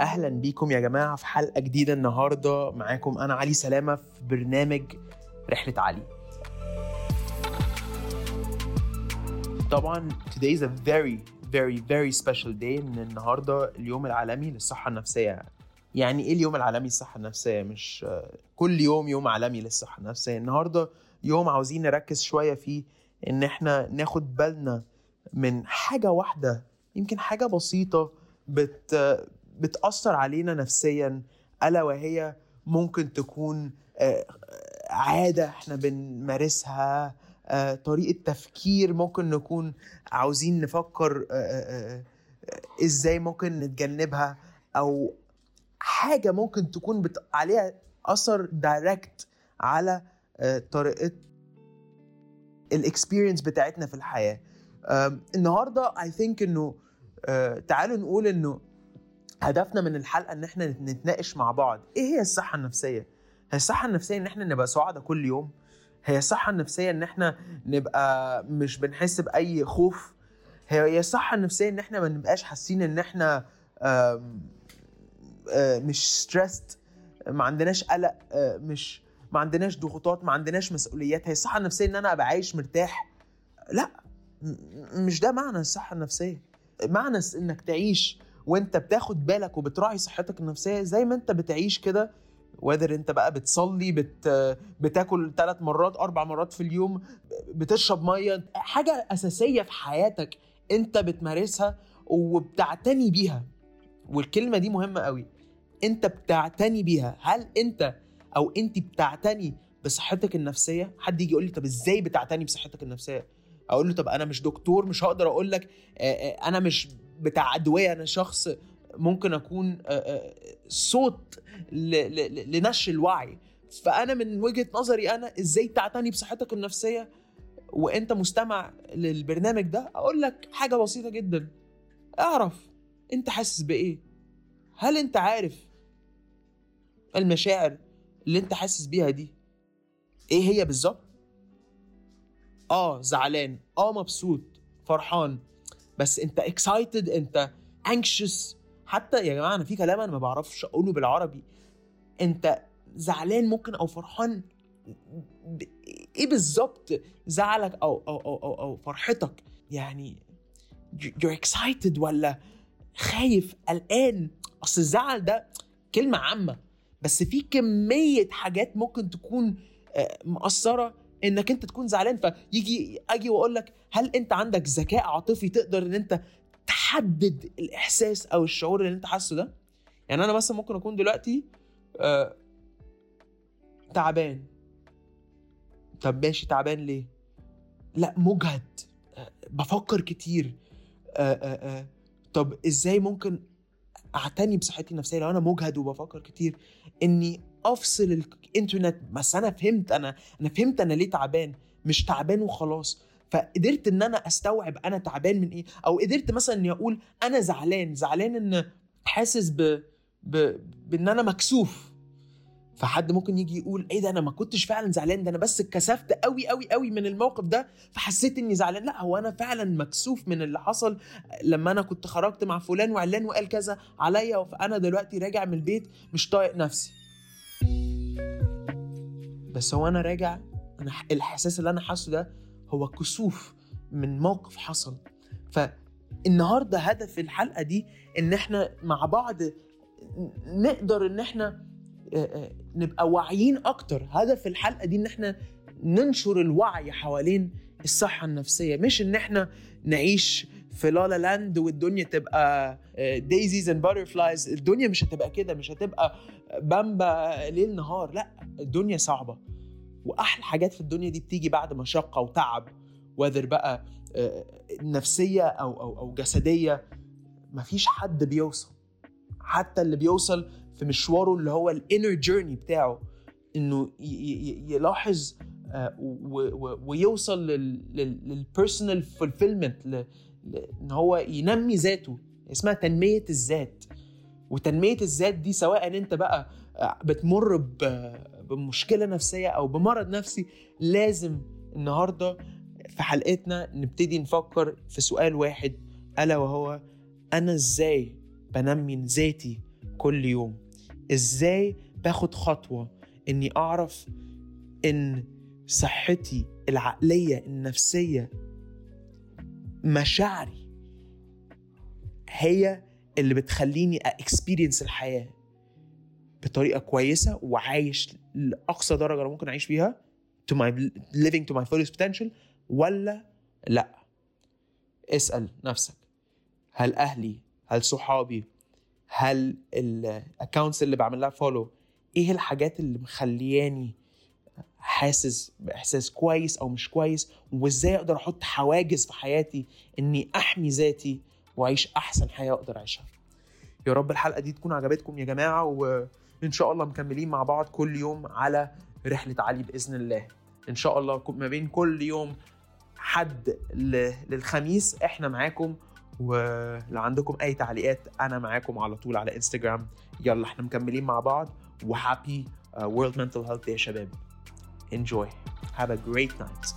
أهلا بيكم يا جماعة في حلقة جديدة النهارده. معاكم أنا علي سلامة في برنامج رحلة علي. طبعا today is a very very very special day. إن النهارده اليوم العالمي للصحة النفسية. يعني إيه اليوم العالمي للصحة النفسية؟ مش كل يوم يوم عالمي للصحة النفسية. النهارده يوم عاوزين نركز شوية فيه. إن إحنا ناخد بالنا من حاجة واحدة يمكن حاجة بسيطة بت بتأثر علينا نفسيا ألا وهي ممكن تكون آه، عادة إحنا بنمارسها آه، طريقة تفكير ممكن نكون عاوزين نفكر آه، إزاي ممكن نتجنبها أو حاجة ممكن تكون بت... عليها أثر دايركت على طريقة ال experience بتاعتنا في الحياة. النهارده I think إنه تعالوا نقول إنه هدفنا من الحلقة إن إحنا نتناقش مع بعض. إيه هي الصحة النفسية؟ هي الصحة النفسية إن إحنا نبقى سعداء كل يوم؟ هي الصحة النفسية إن إحنا نبقى مش بنحس بأي خوف؟ هي الصحة النفسية إن إحنا ما نبقاش حاسين إن إحنا آه، مش stressed ما عندناش قلق آه، مش ما عندناش ضغوطات ما عندناش مسؤوليات. هي الصحة النفسية إن أنا أبقى عايش مرتاح. لا مش ده معنى الصحة النفسية. معنى إنك تعيش وانت بتاخد بالك وبتراعي صحتك النفسية زي ما انت بتعيش كده وذر انت بقى بتصلي بت بتاكل ثلاث مرات أربع مرات في اليوم بتشرب مية حاجة أساسية في حياتك انت بتمارسها وبتعتني بيها. والكلمة دي مهمة قوي. انت بتعتني بيها. هل انت أو انت بتعتني بصحتك النفسية؟ حد يجي يقول لي طب إزاي بتعتني بصحتك النفسية؟ أقول له طب أنا مش دكتور مش هقدر أقول لك أنا مش بتاع أدوية أنا شخص ممكن أكون آه، آه، صوت لنشر الوعي. فأنا من وجهة نظري أنا إزاي تعتني بصحتك النفسية وأنت مستمع للبرنامج ده؟ أقول لك حاجة بسيطة جدا. أعرف أنت حاسس بإيه. هل أنت عارف المشاعر اللي أنت حاسس بيها دي؟ إيه هي بالظبط؟ آه زعلان. آه مبسوط. فرحان. بس انت اكسايتد انت anxious. حتى يا جماعة أنا في كلام أنا ما بعرفش أقوله بالعربي. انت زعلان ممكن أو فرحان. إيه بالظبط؟ زعلك أو أو أو أو, أو فرحتك؟ يعني you're excited ولا خايف؟ قلقان؟ أصل الزعل ده كلمة عامة. بس في كمية حاجات ممكن تكون آه، مأثرة إنك أنت تكون زعلان. فيجي أجي وأقول لك هل أنت عندك ذكاء عاطفي تقدر إن أنت تحدد الإحساس أو الشعور اللي أنت حاسه ده؟ يعني أنا مثلا ممكن أكون دلوقتي آه تعبان. طب ماشي تعبان ليه؟ لا مجهد. آه بفكر كتير. آه آه آه. طب إزاي ممكن أعتني بصحتي النفسية لو أنا مجهد وبفكر كتير إني أفصل الانترنت بس أنا فهمت أنا أنا فهمت أنا ليه تعبان. مش تعبان وخلاص. فقدرت إن أنا أستوعب أنا تعبان من إيه. أو قدرت مثلا إني أقول أنا زعلان. زعلان إن حاسس ب... ب... بإن أنا مكسوف. فحد ممكن يجي يقول إيه ده أنا ما كنتش فعلا زعلان. ده أنا بس اتكسفت قوي قوي قوي من الموقف ده. فحسيت إني زعلان. لا هو أنا فعلا مكسوف من اللي حصل لما أنا كنت خرجت مع فلان وعلان وقال كذا عليا. فأنا دلوقتي راجع من البيت مش طايق نفسي. بس هو أنا راجع أنا الإحساس اللي أنا حاسه ده هو كسوف من موقف حصل. فالنهاردة هدف الحلقة دي إن إحنا مع بعض نقدر إن إحنا نبقى واعيين أكتر. هدف الحلقة دي إن إحنا ننشر الوعي حوالين الصحة النفسية مش إن إحنا نعيش في la la land والدنيا تبقى daisies and butterflies الدنيا مش هتبقى كده مش هتبقى بامبا ليل نهار لا الدنيا صعبة. وأحلى حاجات في الدنيا دي بتيجي بعد مشقه وتعب whether بقى آه، نفسية أو أو أو جسدية. مفيش حد بيوصل. حتى اللي بيوصل في مشواره اللي هو ال inner journey بتاعه إنه يلاحظ آه، ويوصل لل personal fulfillment إن هو ينمي ذاته. اسمها تنمية الذات. وتنمية الذات دي سواء أنت بقى آه، بتمر بمشكلة نفسية أو بمرض نفسي لازم النهارده في حلقتنا نبتدي نفكر في سؤال واحد ألا وهو أنا إزاي بنمي ذاتي كل يوم؟ إزاي باخد خطوة إني أعرف إن صحتي العقلية النفسية مشاعري. هي اللي بتخليني اكسبيرينس الحياة بطريقة كويسة وعايش لأقصى درجة ممكن أعيش فيها to my living to my fullest potential ولا لأ؟ اسأل نفسك. هل أهلي هل صحابي هل ال accounts اللي بعمل لها follow إيه الحاجات اللي مخلياني حاسس بإحساس كويس أو مش كويس وإزاي أقدر أحط حواجز في حياتي إني أحمي ذاتي وأعيش أحسن حياة أقدر أعيشها؟ يا رب الحلقة دي تكون عجبتكم يا جماعة وإن شاء الله مكملين مع بعض كل يوم على رحلة علي بإذن الله. إن شاء الله ما بين كل يوم حد للخميس إحنا معاكم ولو عندكم أي تعليقات أنا معاكم على طول على إنستجرام. يلا إحنا مكملين مع بعض وهابي وورلد منتل هيلث يا شباب. Enjoy. Have a great night